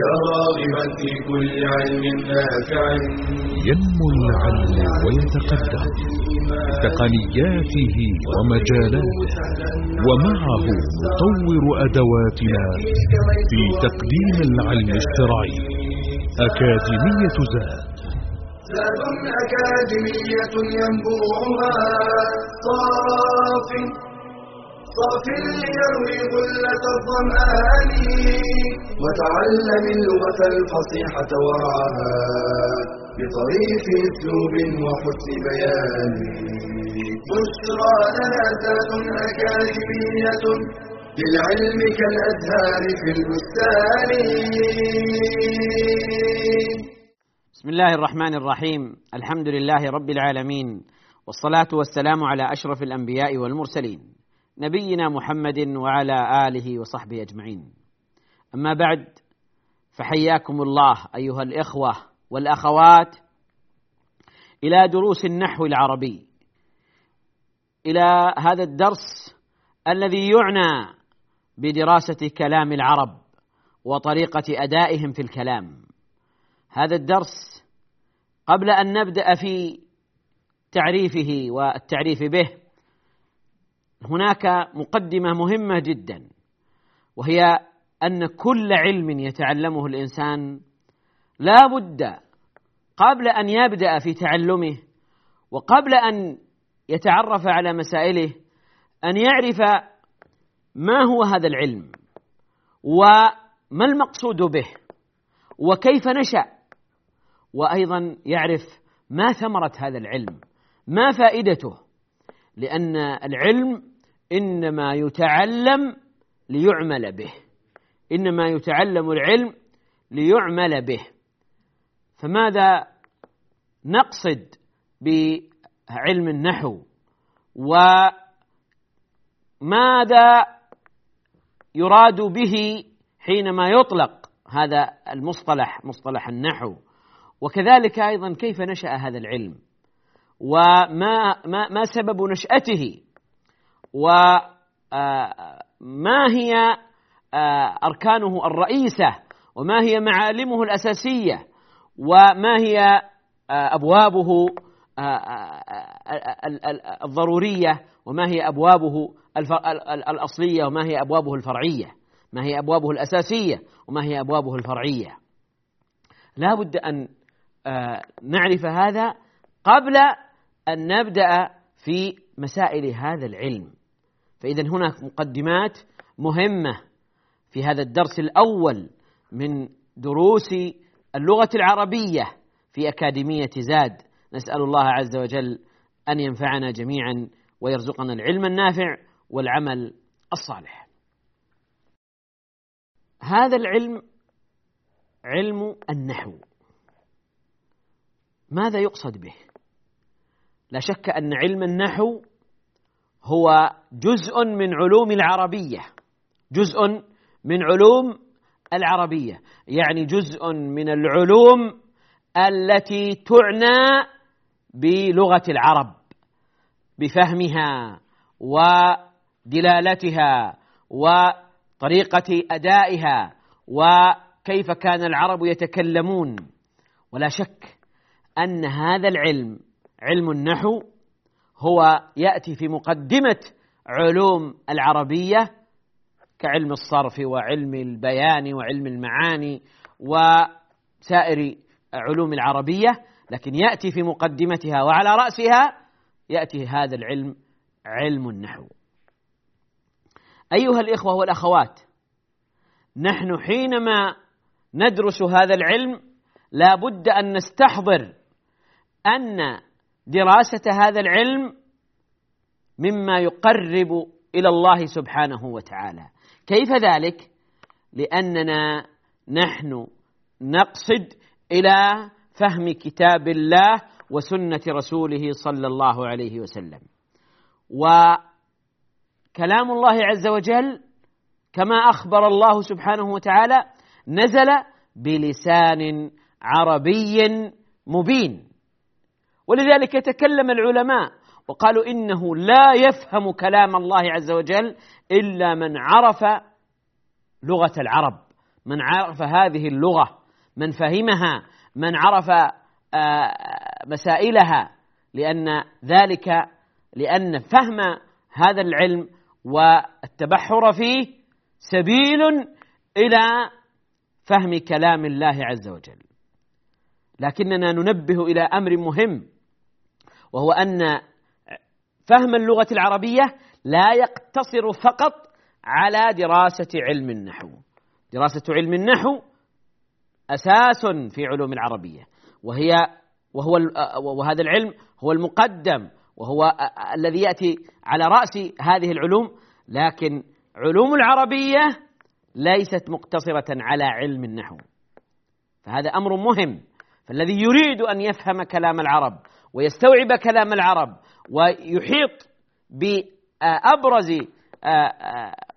يا راغبا في كل علم نافع. ينمو العلم ويتقدم. بتقنياته ومجالاته. ومعه نطور أدواتنا في تقديم العلم الشرعي. أكاديمية زاد. زاد أكاديمية ينبوعها. صاف. صاف ليروي غلة الظمآن وتعلم اللغة الفصيحة ورعاها بطريف أسلوب وحسن بيان. بشرى لنا ذات أكاديمية للعلم كالأزهار في البستان. بسم الله الرحمن الرحيم. الحمد لله رب العالمين. والصلاة والسلام على أشرف الأنبياء والمرسلين. نبينا محمد وعلى آله وصحبه أجمعين. أما بعد فحياكم الله أيها الإخوة والأخوات إلى دروس النحو العربي. إلى هذا الدرس الذي يعنى بدراسة كلام العرب وطريقة أدائهم في الكلام. هذا الدرس قبل أن نبدأ في تعريفه والتعريف به هناك مقدمة مهمة جدا وهي أن كل علم يتعلمه الإنسان لا بد قبل أن يبدأ في تعلمه وقبل أن يتعرف على مسائله أن يعرف ما هو هذا العلم وما المقصود به وكيف نشأ وأيضا يعرف ما ثمرة هذا العلم ما فائدته. لأن العلم إنما يتعلم ليعمل به. إنما يتعلم العلم ليعمل به. فماذا نقصد بعلم النحو؟ وماذا يراد به حينما يطلق هذا المصطلح مصطلح النحو؟ وكذلك أيضا كيف نشأ هذا العلم؟ وما ما ما سبب نشأته. وما هي أركانه الرئيسة؟ وما هي معالمه الأساسية؟ وما هي أبوابه الضرورية؟ وما هي أبوابه الأصلية؟ وما هي أبوابه الفرعية؟ ما هي أبوابه الأساسية؟ وما هي أبوابه الفرعية؟ لا بد أن نعرف هذا قبل أن نبدأ في مسائل هذا العلم. فاذا هناك مقدمات مهمة في هذا الدرس الأول من دروس اللغة العربية في أكاديمية زاد. نسأل الله عز وجل أن ينفعنا جميعا ويرزقنا العلم النافع والعمل الصالح. هذا العلم علم النحو. ماذا يقصد به؟ لا شك أن علم النحو هو جزء من علوم العربية جزء من علوم العربية يعني جزء من العلوم التي تعنى بلغة العرب بفهمها ودلالتها وطريقة أدائها وكيف كان العرب يتكلمون. ولا شك أن هذا العلم علم النحو هو يأتي في مقدمة علوم العربية كعلم الصرف وعلم البيان وعلم المعاني وسائر علوم العربية لكن يأتي في مقدمتها وعلى رأسها يأتي هذا العلم علم النحو. أيها الإخوة والأخوات نحن حينما ندرس هذا العلم لا بد أن نستحضر أن دراسة هذا العلم مما يقرب إلى الله سبحانه وتعالى. كيف ذلك؟ لأننا نحن نقصد إلى فهم كتاب الله وسنة رسوله صلى الله عليه وسلم. وكلام الله عز وجل كما أخبر الله سبحانه وتعالى نزل بلسان عربي مبين. ولذلك يتكلم العلماء وقالوا إنه لا يفهم كلام الله عز وجل إلا من عرف لغة العرب من عرف هذه اللغة من فهمها من عرف آه، مسائلها لأن ذلك لأن فهم هذا العلم والتبحر فيه سبيل إلى فهم كلام الله عز وجل. لكننا ننبه إلى أمر مهم. وهو أن فهم اللغة العربية لا يقتصر فقط على دراسة علم النحو. دراسة علم النحو أساس في علوم العربية. وهي وهو وهذا العلم هو المقدم وهو الذي يأتي على رأس هذه العلوم لكن علوم العربية ليست مقتصرة على علم النحو. فهذا أمر مهم. فالذي يريد أن يفهم كلام العرب ويستوعب كلام العرب ويحيط بأبرز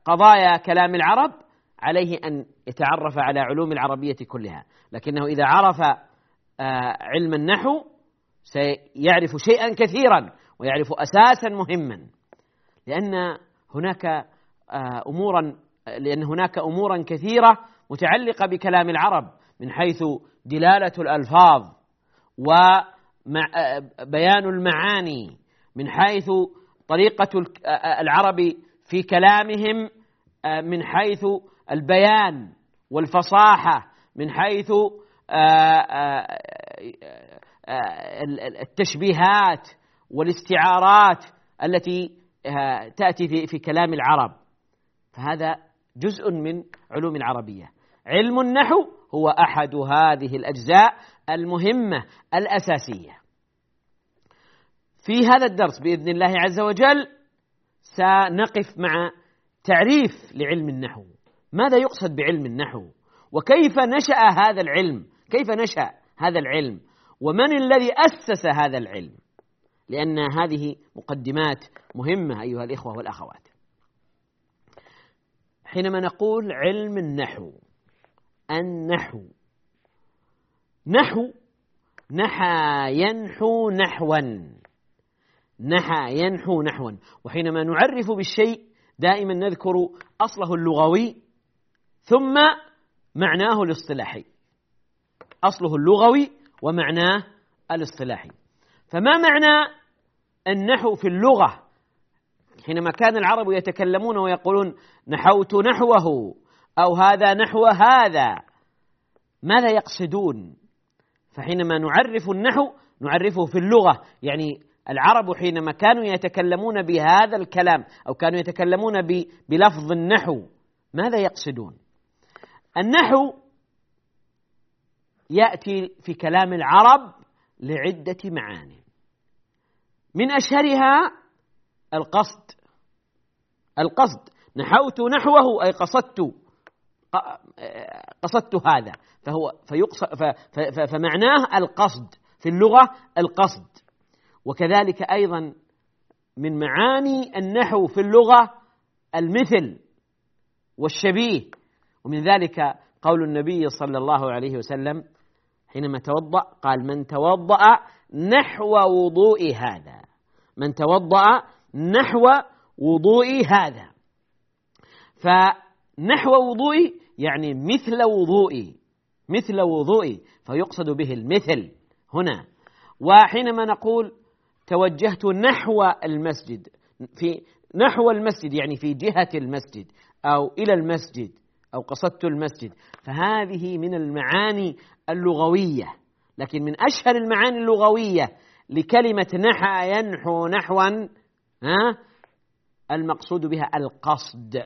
قضايا كلام العرب عليه أن يتعرف على علوم العربية كلها. لكنه إذا عرف علم النحو سيعرف شيئا كثيرا ويعرف أساسا مهما. لأن هناك أمورا لأن هناك أمورا كثيرة متعلقة بكلام العرب من حيث دلالة الألفاظ وبيان المعاني من حيث طريقة العرب في كلامهم من حيث البيان والفصاحة من حيث التشبيهات والاستعارات التي تأتي في كلام العرب. فهذا جزء من علوم العربية. علم النحو هو أحد هذه الأجزاء المهمة الأساسية. في هذا الدرس بإذن الله عز وجل سنقف مع تعريف لعلم النحو. ماذا يقصد بعلم النحو؟ وكيف نشأ هذا العلم؟ كيف نشأ هذا العلم؟ ومن الذي أسس هذا العلم؟ لأن هذه مقدمات مهمة أيها الإخوة والأخوات. حينما نقول علم النحو النحو نحو نحى ينحو نحوا. نحى ينحو نحوا. وحينما نعرف بالشيء دائما نذكر أصله اللغوي ثم معناه الاصطلاحي. أصله اللغوي ومعناه الاصطلاحي. فما معنى النحو في اللغة؟ حينما كان العرب يتكلمون ويقولون نحوت نحوه أو هذا نحو هذا ماذا يقصدون؟ فحينما نعرف النحو نعرفه في اللغة. يعني العرب حينما كانوا يتكلمون بهذا الكلام أو كانوا يتكلمون بلفظ النحو ماذا يقصدون؟ النحو يأتي في كلام العرب لعدة معاني. من أشهرها القصد. القصد. نحوت نحوه أي قصدت. قصدت هذا. فهو فيقصد فمعناه القصد. في اللغة القصد. وكذلك أيضا من معاني النحو في اللغة المثل والشبيه. ومن ذلك قول النبي صلى الله عليه وسلم حينما توضأ قال من توضأ نحو وضوء هذا من توضأ نحو وضوء هذا. فنحو وضوئي يعني مثل وضوئي مثل وضوئي فيقصد به المثل هنا. وحينما نقول توجهت نحو المسجد في نحو المسجد يعني في جهة المسجد أو إلى المسجد أو قصدت المسجد فهذه من المعاني اللغوية. لكن من أشهر المعاني اللغوية لكلمة نحى ينحو نحوا ها المقصود بها القصد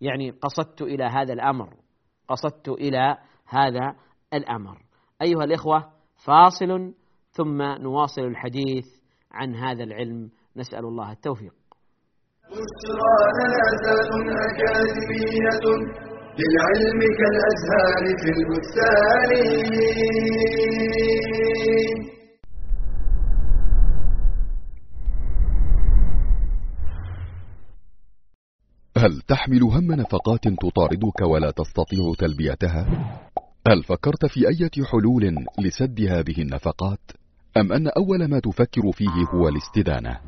يعني قصدت إلى هذا الأمر. قصدت إلى هذا الأمر. أيها الإخوة فاصل ثم نواصل الحديث عن هذا العلم. نسأل الله التوفيق. بشرى أكاديمية للعلم كالأزهار في البستان. هل تحمل هم نفقات تطاردك ولا تستطيع تلبيتها؟ هل فكرت في أية حلول لسد هذه النفقات؟ أم أن أول ما تفكر فيه هو الاستدانة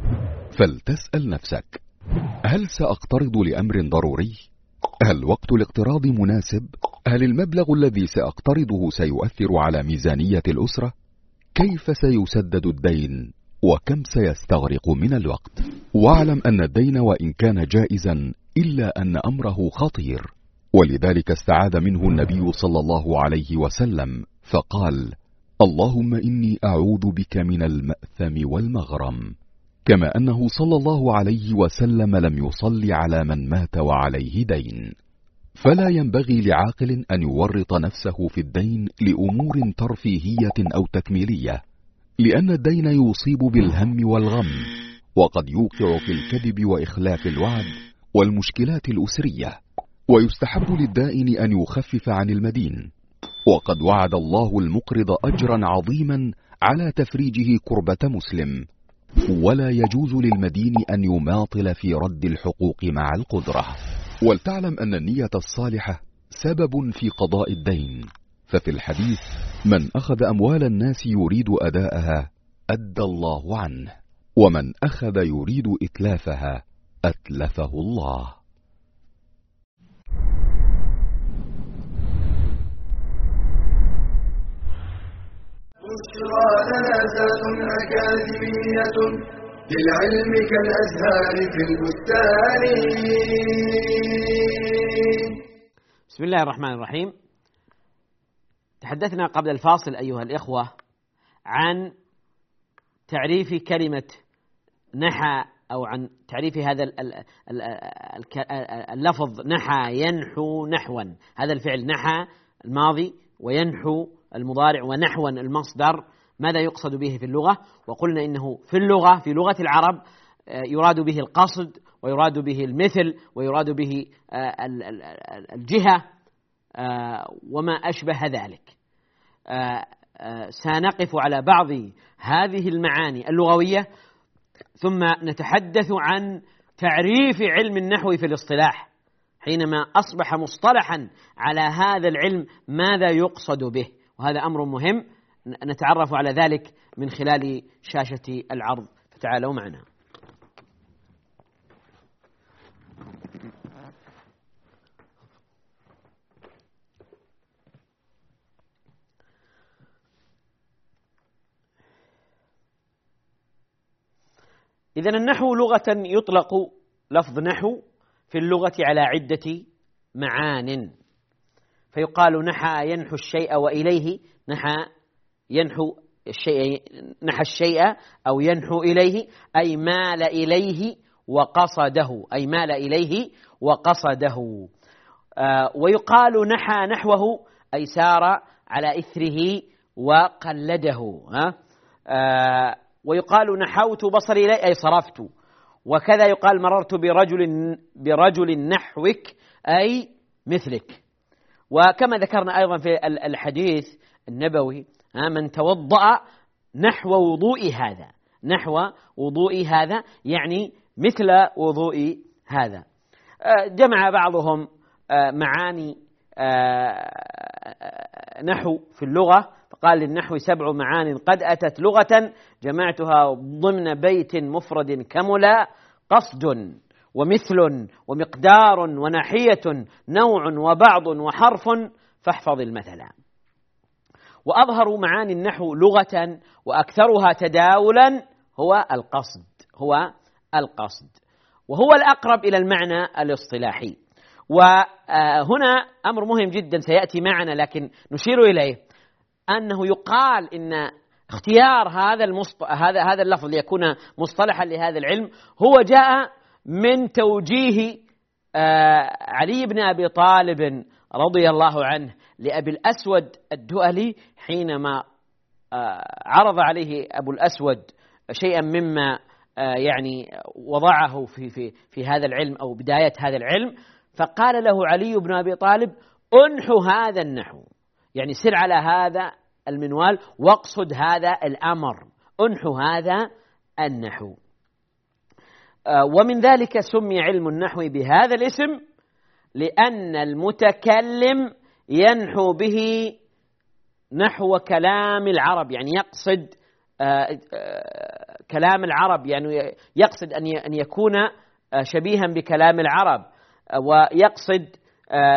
فلتسأل نفسك هل سأقترض لأمر ضروري هل وقت الاقتراض مناسب؟ هل المبلغ الذي سأقترضه سيؤثر على ميزانية الأسرة؟ كيف سيسدد الدين؟ وكم سيستغرق من الوقت؟ واعلم أن الدين وإن كان جائزا إلا أن أمره خطير. ولذلك استعاذ منه النبي صلى الله عليه وسلم فقال اللهم إني أعوذ بك من المأثم والمغرم. كما أنه صلى الله عليه وسلم لم يصلي على من مات وعليه دين. فلا ينبغي لعاقل أن يورط نفسه في الدين لأمور ترفيهية أو تكميلية لأن الدين يصيب بالهم والغم وقد يوقع في الكذب وإخلاف الوعد والمشكلات الأسرية. ويستحب للدائن أن يخفف عن المدين. وقد وعد الله المقرض أجرا عظيما على تفريجه كربة مسلم. ولا يجوز للمدين أن يماطل في رد الحقوق مع القدرة. ولتعلم أن النية الصالحة سبب في قضاء الدين. ففي الحديث من أخذ أموال الناس يريد أداءها أدى الله عنه. ومن أخذ يريد إتلافها أتلفه الله. بشرى أكاديمية للعلم كالأزهار في البستان. بسم الله الرحمن الرحيم. تحدثنا قبل الفاصل أيها الإخوة عن تعريف كلمة نحى أو عن تعريف هذا اللفظ نحى ينحو نحوا. هذا الفعل نحى الماضي وينحو المضارع ونحوا المصدر. ماذا يقصد به في اللغة؟ وقلنا إنه في اللغة في لغة العرب آه، يراد به القصد ويراد به المثل ويراد به آه، الجهة آه، وما أشبه ذلك. سنقف على بعض هذه المعاني اللغوية ثم نتحدث عن تعريف علم النحو في الاصطلاح حينما أصبح مصطلحا على هذا العلم ماذا يقصد به؟ وهذا أمر مهم نتعرف على ذلك من خلال شاشة العرض فتعالوا معنا. إذا النحو لغة يطلق لفظ نحو في اللغة على عدة معان. فيقال نحى ينحو الشيء وإليه نحى ينحو الشيء نحى الشيء أو ينحو إليه أي مال إليه وقصده أي مال إليه وقصده. آه ويقال نحى نحوه أي سار على إثره وقلده. آه ويقال نحوت بصري إليه أي صرفت. وكذا يقال مررت برجل برجل نحوك أي مثلك. وكما ذكرنا أيضا في الحديث النبوي من توضأ نحو وضوء هذا. نحو وضوء هذا يعني مثل وضوء هذا. آه، جمع بعضهم آه، معاني آه، نحو في اللغة فقال للنحو سبع معان قد أتت لغة جمعتها ضمن بيت مفرد كملا قصد ومثل ومقدار وناحية نوع وبعض وحرف فاحفظ المثل وأظهر معاني النحو لغة وأكثرها تداولا هو القصد هو القصد. وهو الأقرب إلى المعنى الاصطلاحي. وهنا أمر مهم جدا سيأتي معنا لكن نشير إليه. أنه يقال إن اختيار هذا المصط... هذا هذا اللفظ ليكون مصطلحا لهذا العلم هو جاء من توجيه آه، علي بن أبي طالب رضي الله عنه لأبي الأسود الدؤلي حينما آه، عرض عليه أبو الأسود شيئا مما آه، يعني وضعه في في في هذا العلم أو بداية هذا العلم فقال له علي بن أبي طالب أنحو هذا النحو. يعني سر على هذا المنوال واقصد هذا الأمر. انحو هذا النحو. آه، ومن ذلك سمي علم النحو بهذا الاسم لأن المتكلم ينحو به نحو كلام العرب. يعني يقصد آه، آه، كلام العرب. يعني يقصد أن يكون شبيها بكلام العرب. ويقصد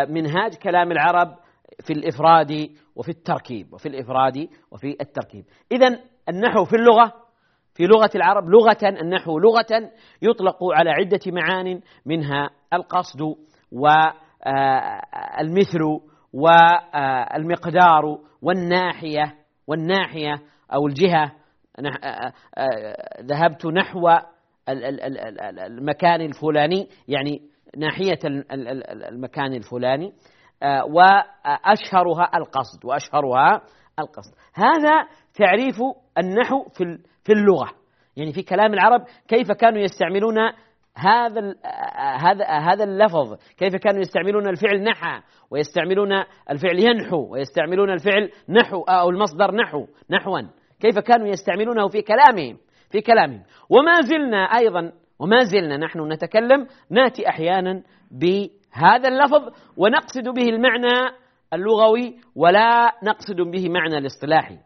منهاج كلام العرب في الإفراد وفي التركيب وفي الإفراد وفي التركيب. إذا النحو في اللغة في لغة العرب لغة النحو لغة يطلق على عدة معان منها القصد والمثل والمقدار والناحية والناحية أو الجهة. ذهبت نحو المكان الفلاني يعني ناحية المكان الفلاني. وأشهرها القصد وأشهرها القصد. هذا تعريف النحو في في اللغة. يعني في كلام العرب كيف كانوا يستعملون هذا هذا هذا اللفظ؟ كيف كانوا يستعملون الفعل نحى ويستعملون الفعل ينحو ويستعملون الفعل نحو أو المصدر نحو نحوا. كيف كانوا يستعملونه في كلامهم؟ في كلامهم. وما زلنا أيضا وما زلنا نحن نتكلم نأتي أحيانا بهذا اللفظ ونقصد به المعنى اللغوي ولا نقصد به معنى الاصطلاحي.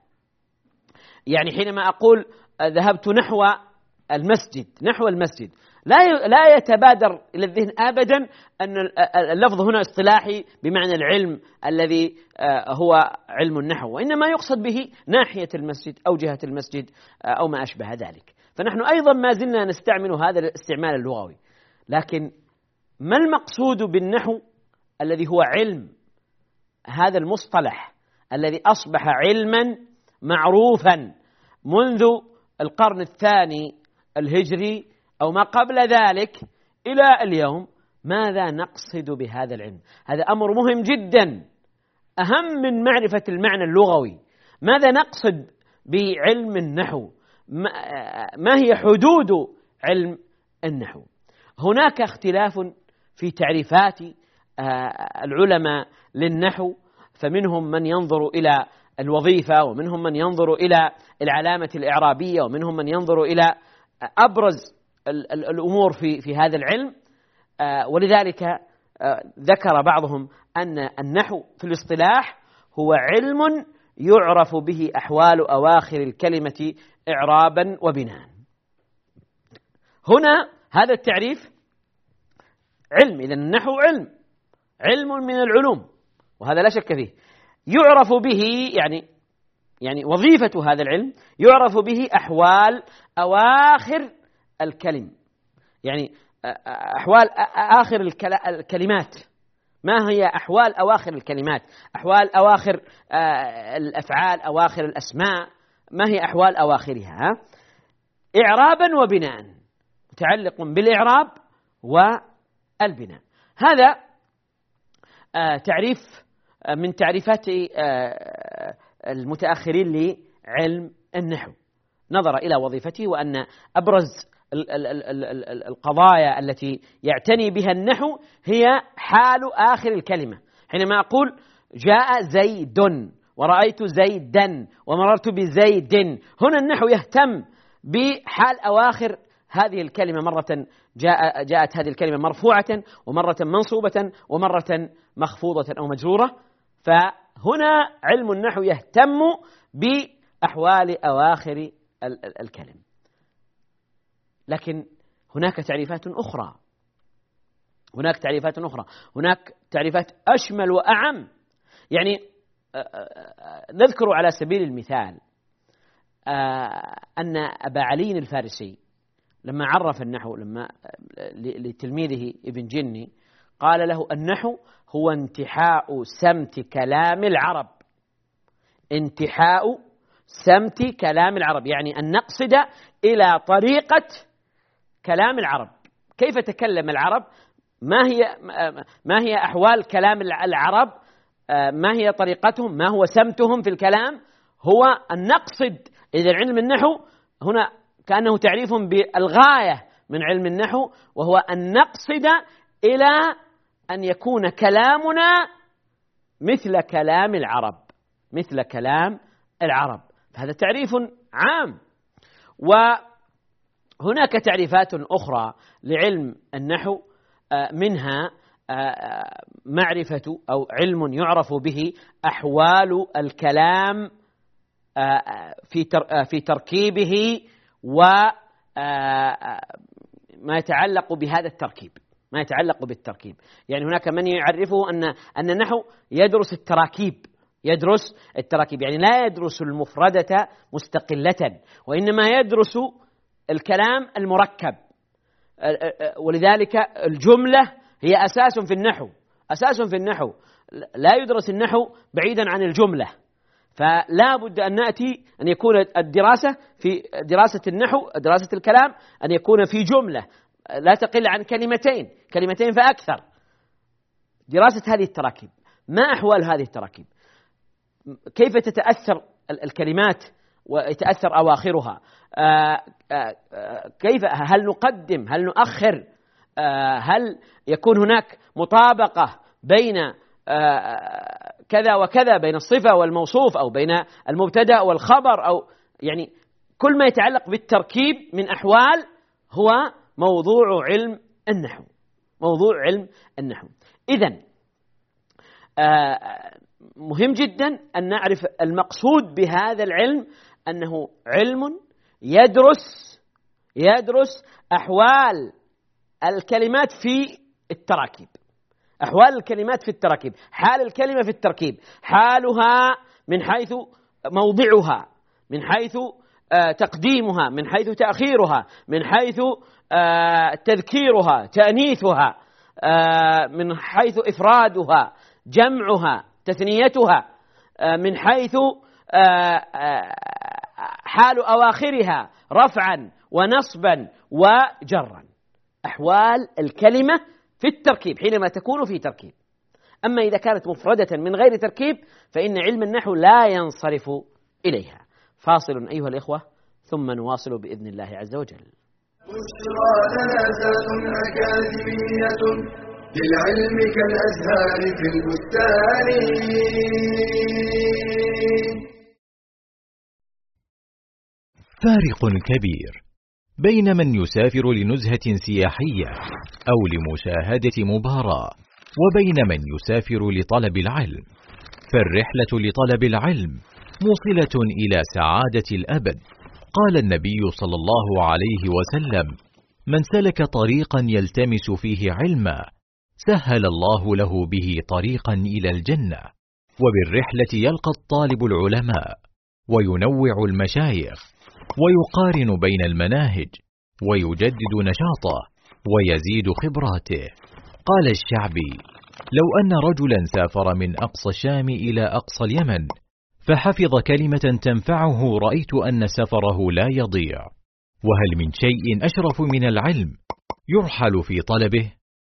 يعني حينما أقول ذهبت نحو المسجد نحو المسجد لا لا يتبادر إلى الذهن ابدا أن اللفظ هنا اصطلاحي بمعنى العلم الذي آه، هو علم النحو وإنما يقصد به ناحية المسجد أو جهة المسجد آه، أو ما أشبه ذلك. فنحن أيضا ما زلنا نستعمل هذا الاستعمال اللغوي لكن ما المقصود بالنحو الذي هو علم هذا المصطلح الذي أصبح علما معروفا منذ القرن الثاني الهجري أو ما قبل ذلك إلى اليوم ماذا نقصد بهذا العلم؟ هذا أمر مهم جدا أهم من معرفة المعنى اللغوي ماذا نقصد بعلم النحو؟ ما هي حدود علم النحو؟ هناك اختلاف في تعريفات آه، العلماء للنحو فمنهم من ينظر إلى الوظيفة ومنهم من ينظر إلى العلامة الإعرابية ومنهم من ينظر إلى أبرز الأمور في في هذا العلم آه، ولذلك آه، ذكر بعضهم أن النحو في الاصطلاح هو علم يعرف به أحوال أواخر الكلمة اعرابا وبناء. هنا هذا التعريف علم اذا النحو علم علم من العلوم وهذا لا شك فيه. يعرف به يعني يعني وظيفة هذا العلم يعرف به أحوال أواخر الكلم. يعني أحوال آخر الكلمات. ما هي أحوال أواخر الكلمات؟ أحوال أواخر الأفعال أواخر الأسماء. ما هي أحوال أواخرها؟ إعرابا وبناء. متعلق بالإعراب والبناء هذا تعريف من تعريفات المتأخرين لعلم النحو. نظر إلى وظيفته وأن أبرز القضايا التي يعتني بها النحو هي حال آخر الكلمة. حينما أقول جاء زيد ورأيت زيدا ومررت بزيد. هنا النحو يهتم بحال أواخر هذه الكلمة مرة جاء جاءت هذه الكلمة مرفوعة ومرة منصوبة ومرة مخفوضة أو مجرورة. فهنا علم النحو يهتم بأحوال أواخر الكلم. لكن هناك تعريفات أخرى. هناك تعريفات أخرى. هناك تعريفات أشمل وأعم. يعني نذكر على سبيل المثال أن أبا علي الفارسي لما عرف النحو لما لتلميذه ابن جني قال له النحو هو انتحاء سمت كلام العرب. انتحاء سمت كلام العرب يعني أن نقصد إلى طريقة كلام العرب. كيف تكلم العرب؟ ما هي ما هي أحوال كلام العرب؟ ما هي طريقتهم؟ ما هو سمتهم في الكلام؟ هو أن نقصد إذا علم النحو هنا كأنه تعريف بالغاية من علم النحو وهو أن نقصد إلى أن يكون كلامنا مثل كلام العرب مثل كلام العرب. هذا تعريف عام. وهناك تعريفات أخرى لعلم النحو آه، منها آه، معرفة أو علم يعرف به أحوال الكلام آه، في في تركيبه وما يتعلق بهذا التركيب. ما يتعلق بالتركيب. يعني هناك من يعرفه أن أن النحو يدرس التراكيب. يدرس التراكيب. يعني لا يدرس المفردة مستقلة وإنما يدرس الكلام المركب. ولذلك الجملة هي أساس في النحو. أساس في النحو. لا يدرس النحو بعيدا عن الجملة. فلا بد أن نأتي أن يكون الدراسة في دراسة النحو دراسة الكلام أن يكون في جملة. لا تقل عن كلمتين كلمتين فأكثر. دراسة هذه التراكيب. ما أحوال هذه التراكيب؟ كيف تتأثر الكلمات ويتأثر أواخرها؟ آه، آه، آه، كيف؟ هل نقدم؟ هل نؤخر؟ هل يكون هناك مطابقة بين كذا وكذا بين الصفة والموصوف أو بين المبتدأ والخبر أو يعني كل ما يتعلق بالتركيب من أحوال هو موضوع علم النحو موضوع علم النحو. إذا مهم جدا أن نعرف المقصود بهذا العلم أنه علم يدرس يدرس أحوال الكلمات في التراكيب. أحوال الكلمات في التراكيب حال الكلمة في التركيب حالها من حيث موضعها من حيث آه، تقديمها من حيث تأخيرها من حيث آه، تذكيرها تأنيثها آه، من حيث إفرادها جمعها تثنيتها من حيث حال أواخرها رفعا ونصبا وجرا. أحوال الكلمة في التركيب حينما تكون في تركيب. أما إذا كانت مفردة من غير تركيب فإن علم النحو لا ينصرف إليها. فاصل أيها الإخوة ثم نواصل بإذن الله عز وجل. أكاديمية للعلم كالأزهار في البستان. فارق كبير. بين من يسافر لنزهة سياحية أو لمشاهدة مباراة وبين من يسافر لطلب العلم. فالرحلة لطلب العلم موصلة إلى سعادة الأبد. قال النبي صلى الله عليه وسلم من سلك طريقا يلتمس فيه علما سهل الله له به طريقا إلى الجنة. وبالرحلة يلقى الطالب العلماء وينوع المشايخ ويقارن بين المناهج ويجدد نشاطه ويزيد خبراته. قال الشعبي لو أن رجلا سافر من أقصى الشام إلى أقصى اليمن فحفظ كلمة تنفعه رأيت أن سفره لا يضيع. وهل من شيء أشرف من العلم يرحل في طلبه؟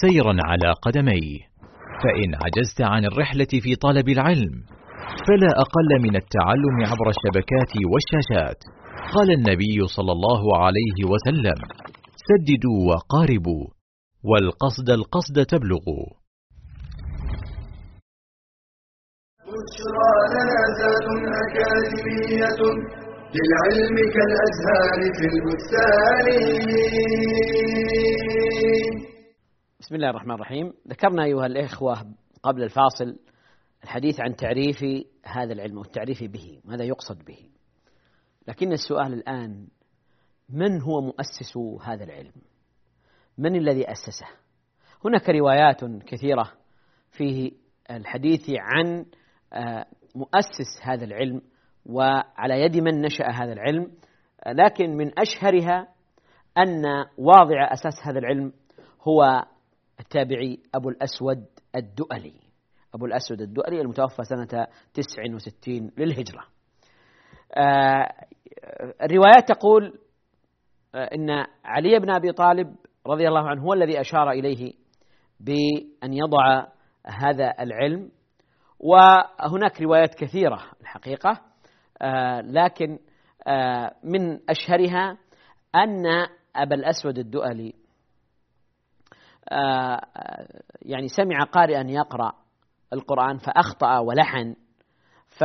سيرا على قدميه فإن عجزت عن الرحلة في طلب العلم فلا أقل من التعلم عبر الشبكات والشاشات. قال النبي صلى الله عليه وسلم سددوا وقاربوا والقصد القصد تبلغوا بشرى لنا أكاديمية للعلم كالأزهار في البستان. بسم الله الرحمن الرحيم. ذكرنا أيها الإخوة قبل الفاصل الحديث عن تعريف هذا العلم والتعريف به ماذا يقصد به. لكن السؤال الآن من هو مؤسس هذا العلم؟ من الذي أسسه؟ هناك روايات كثيرة في الحديث عن آه، مؤسس هذا العلم وعلى يد من نشأ هذا العلم لكن من أشهرها أن واضع أساس هذا العلم هو التابعي أبو الأسود الدؤلي. أبو الأسود الدؤلي المتوفى سنة 69 للهجرة. آه، الروايات تقول آه، إن علي بن أبي طالب رضي الله عنه هو الذي أشار إليه بأن يضع هذا العلم. وهناك روايات كثيرة الحقيقة آه، لكن من أشهرها أن أبا الأسود الدؤلي يعني سمع قارئا يقرأ القرآن فأخطأ ولحن ف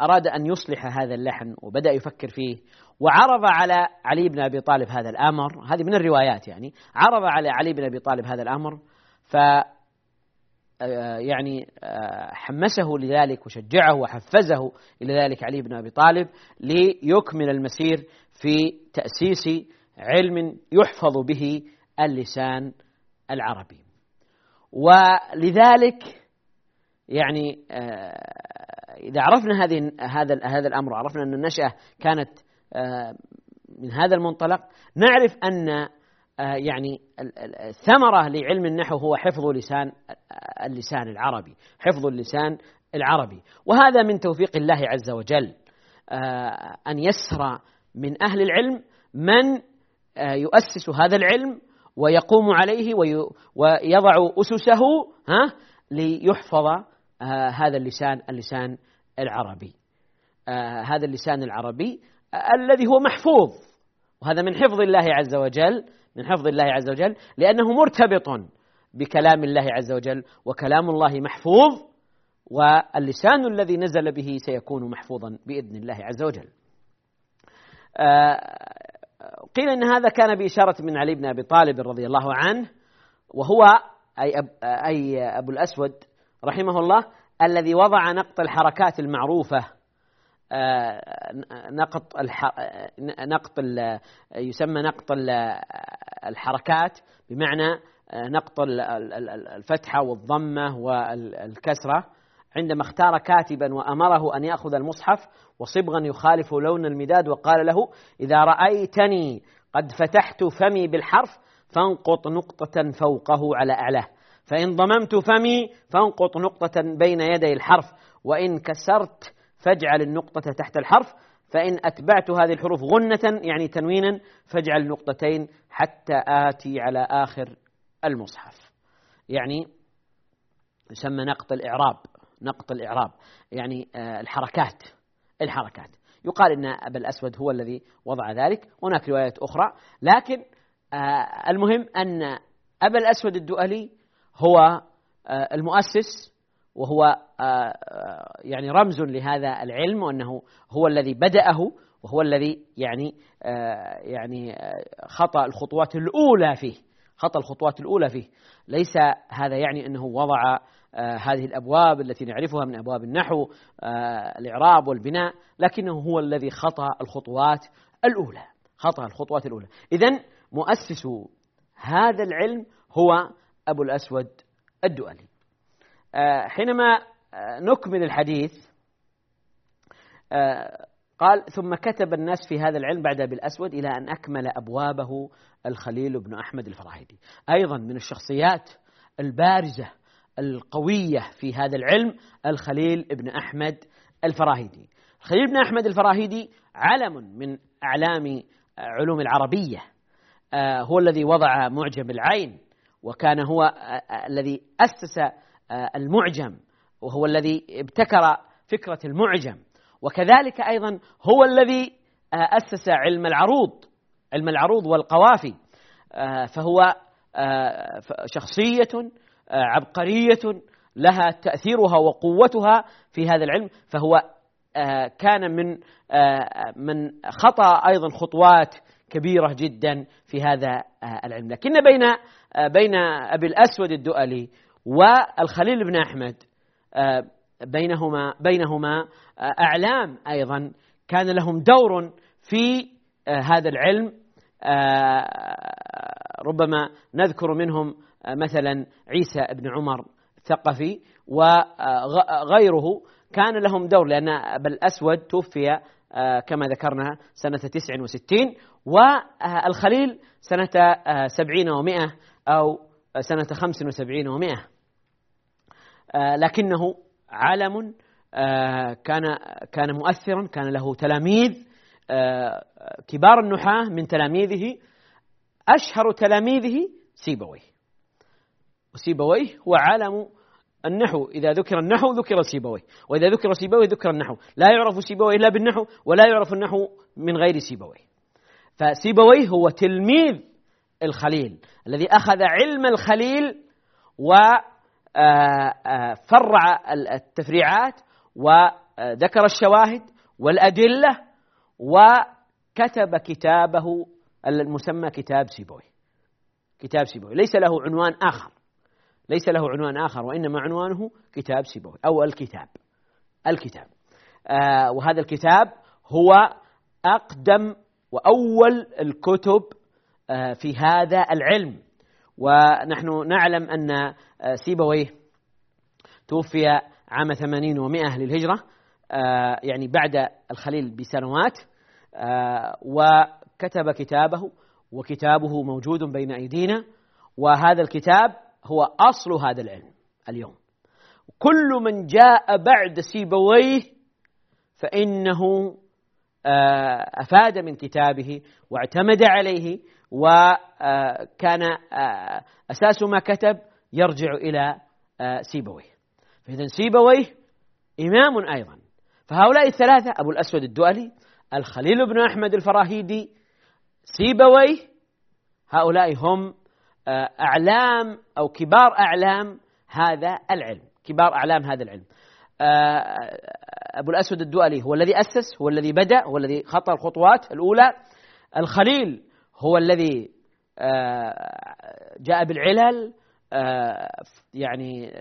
أراد أن يصلح هذا اللحن وبدأ يفكر فيه وعرض على علي بن أبي طالب هذا الأمر. هذه من الروايات يعني. عرض على علي بن أبي طالب هذا الأمر ف آه، يعني آه، حمسه لذلك وشجعه وحفزه إلى ذلك علي بن أبي طالب ليكمل المسير في تأسيس علم يحفظ به اللسان العربي. ولذلك يعني آه، إذا عرفنا هذه هذا هذا الأمر وعرفنا أن النشأة كانت من هذا المنطلق نعرف أن آه، يعني الثمرة لعلم النحو هو حفظ لسان اللسان العربي حفظ اللسان العربي. وهذا من توفيق الله عز وجل آه، أن يسر من أهل العلم من آه، يؤسس هذا العلم ويقوم عليه ويضع أسسه ها ليحفظ هذا اللسان اللسان العربي. هذا اللسان العربي الذي هو محفوظ. وهذا من حفظ الله عز وجل من حفظ الله عز وجل لأنه مرتبط بكلام الله عز وجل وكلام الله محفوظ واللسان الذي نزل به سيكون محفوظا بإذن الله عز وجل. آه، قيل إن هذا كان بإشارة من علي بن أبي طالب رضي الله عنه وهو أي, أب أي أبو الأسود رحمه الله الذي وضع نقط الحركات المعروفة آه، نقط نقط يسمى نقط الحركات بمعنى آه، نقط الفتحة والضمة والكسرة. عندما اختار كاتبا وأمره أن يأخذ المصحف وصبغا يخالف لون المداد وقال له إذا رأيتني قد فتحت فمي بالحرف فانقط نقطة فوقه على أعلاه. فإن ضممت فمي فانقط نقطة بين يدي الحرف وإن كسرت فاجعل النقطة تحت الحرف فإن أتبعت هذه الحروف غنة يعني تنوينا فاجعل نقطتين حتى آتي على آخر المصحف. يعني يسمى نقط الإعراب. نقط الإعراب. يعني آه، الحركات الحركات. يقال أن أبا الأسود هو الذي وضع ذلك. هناك روايات أخرى. لكن آه، المهم أن أبا الأسود الدؤلي هو آه، المؤسس وهو يعني رمز لهذا العلم وأنه هو الذي بدأه وهو الذي يعني يعني خطأ الخطوات الأولى فيه. خطأ الخطوات الأولى فيه. ليس هذا يعني أنه وضع هذه الأبواب التي نعرفها من أبواب النحو الإعراب والبناء لكنه هو الذي خطأ الخطوات الأولى. خطأ الخطوات الأولى. إذا مؤسس هذا العلم هو أبو الأسود الدؤلي. آه، حينما آه، نكمل الحديث آه، قال ثم كتب الناس في هذا العلم بعد بالأسود إلى أن أكمل أبوابه الخليل بن أحمد الفراهيدي. أيضا من الشخصيات البارزة القوية في هذا العلم الخليل بن أحمد الفراهيدي. الخليل بن أحمد الفراهيدي علم من أعلام علوم العربية. هو الذي وضع معجم العين وكان هو الذي أسس آه، المعجم وهو الذي ابتكر فكرة المعجم. وكذلك أيضا هو الذي آه، أسس علم العروض علم العروض والقوافي آه، فهو شخصية عبقرية لها تأثيرها وقوتها في هذا العلم فهو كان من من خطأ أيضا خطوات كبيرة جدا في هذا العلم. لكن بين بين أبي الأسود الدؤلي والخليل بن أحمد آه، بينهما بينهما آه، أعلام أيضا كان لهم دور في آه، هذا العلم. ربما نذكر منهم مثلا عيسى بن عمر الثقفي وغيره كان لهم دور لأن أبا الأسود توفي كما ذكرنا سنة 69 والخليل سنة 70 و100 أو سنة 75 و100 آه، لكنه علم آه، كان كان مؤثرا كان له تلاميذ آه، كبار النحاة من تلاميذه. أشهر تلاميذه سيبويه. وسيبويه هو عالم النحو. إذا ذكر النحو ذكر سيبويه. وإذا ذكر سيبويه ذكر النحو. لا يعرف سيبويه إلا بالنحو ولا يعرف النحو من غير سيبويه. فسيبويه هو تلميذ الخليل الذي أخذ علم الخليل وفرع التفريعات وذكر الشواهد والأدلة وكتب كتابه المسمى كتاب سيبوي. كتاب سيبوي. ليس له عنوان آخر. ليس له عنوان آخر وإنما عنوانه كتاب سيبوي أو الكتاب. الكتاب. آه وهذا الكتاب هو أقدم وأول الكتب آه في هذا العلم. ونحن نعلم أن آه سيبويه توفي عام ثمانين ومائة للهجرة آه يعني بعد الخليل بسنوات آه وكتب كتابه وكتابه موجود بين أيدينا وهذا الكتاب هو أصل هذا العلم اليوم. كل من جاء بعد سيبويه فإنه أفاد من كتابه واعتمد عليه وكان أساس ما كتب يرجع إلى سيبويه. فإذا سيبويه إمام أيضا. فهؤلاء الثلاثة أبو الأسود الدؤلي الخليل بن أحمد الفراهيدي سيبويه هؤلاء هم أعلام أو كبار أعلام هذا العلم كبار أعلام هذا العلم. أبو الأسود الدؤلي هو الذي أسس هو الذي بدأ هو الذي خطى الخطوات الأولى. الخليل هو الذي جاء بالعلل يعني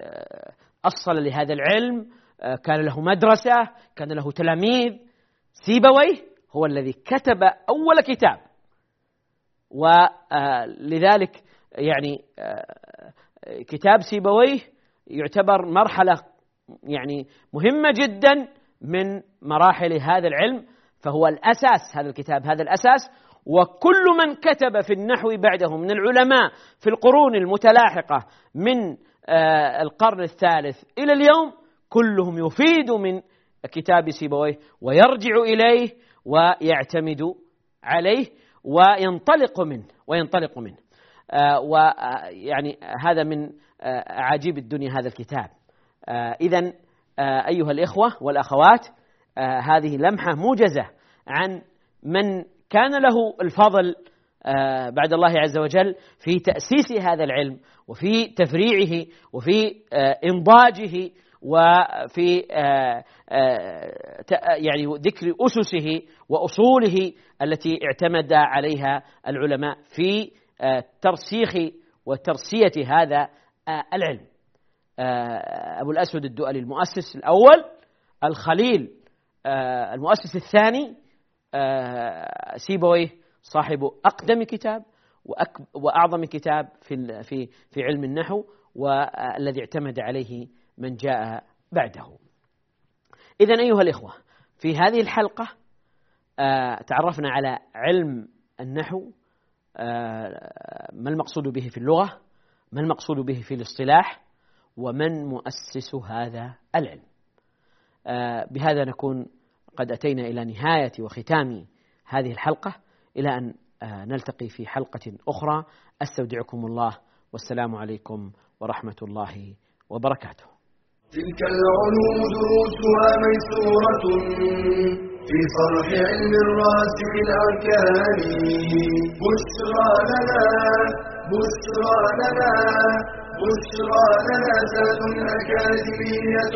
أصل لهذا العلم كان له مدرسة كان له تلاميذ. سيبويه هو الذي كتب أول كتاب. ولذلك يعني كتاب سيبويه يعتبر مرحلة يعني مهمة جدا من مراحل هذا العلم. فهو الأساس هذا الكتاب هذا الأساس. وكل من كتب في النحو بعده من العلماء في القرون المتلاحقة من القرن الثالث إلى اليوم كلهم يفيد من كتاب سيبويه ويرجع إليه ويعتمد عليه وينطلق منه وينطلق منه ويعني هذا من عجيب الدنيا هذا الكتاب. إذا أيها الإخوة والأخوات هذه لمحة موجزة عن من كان له الفضل بعد الله عز وجل في تأسيس هذا العلم وفي تفريعه وفي إنضاجه وفي يعني ذكر أسسه وأصوله التي اعتمد عليها العلماء في ترسيخ وترسية هذا العلم. أبو الأسود الدؤلي المؤسس الأول الخليل المؤسس الثاني سيبويه صاحب أقدم كتاب وأعظم كتاب في في في علم النحو والذي اعتمد عليه من جاء بعده. إذا أيها الإخوة في هذه الحلقة تعرفنا على علم النحو ما المقصود به في اللغة ما المقصود به في الاصطلاح ومن مؤسس هذا العلم بهذا نكون قد أتينا إلى نهاية وختام هذه الحلقة. إلى أن نلتقي في حلقة أخرى. أستودعكم الله. والسلام عليكم ورحمة الله وبركاته. تلك العلوم دروسها ميسورة في صرح علم الراسخ الأركان. بشرى لنا بشرى لنا بشرى لنا ذات أكاديمية.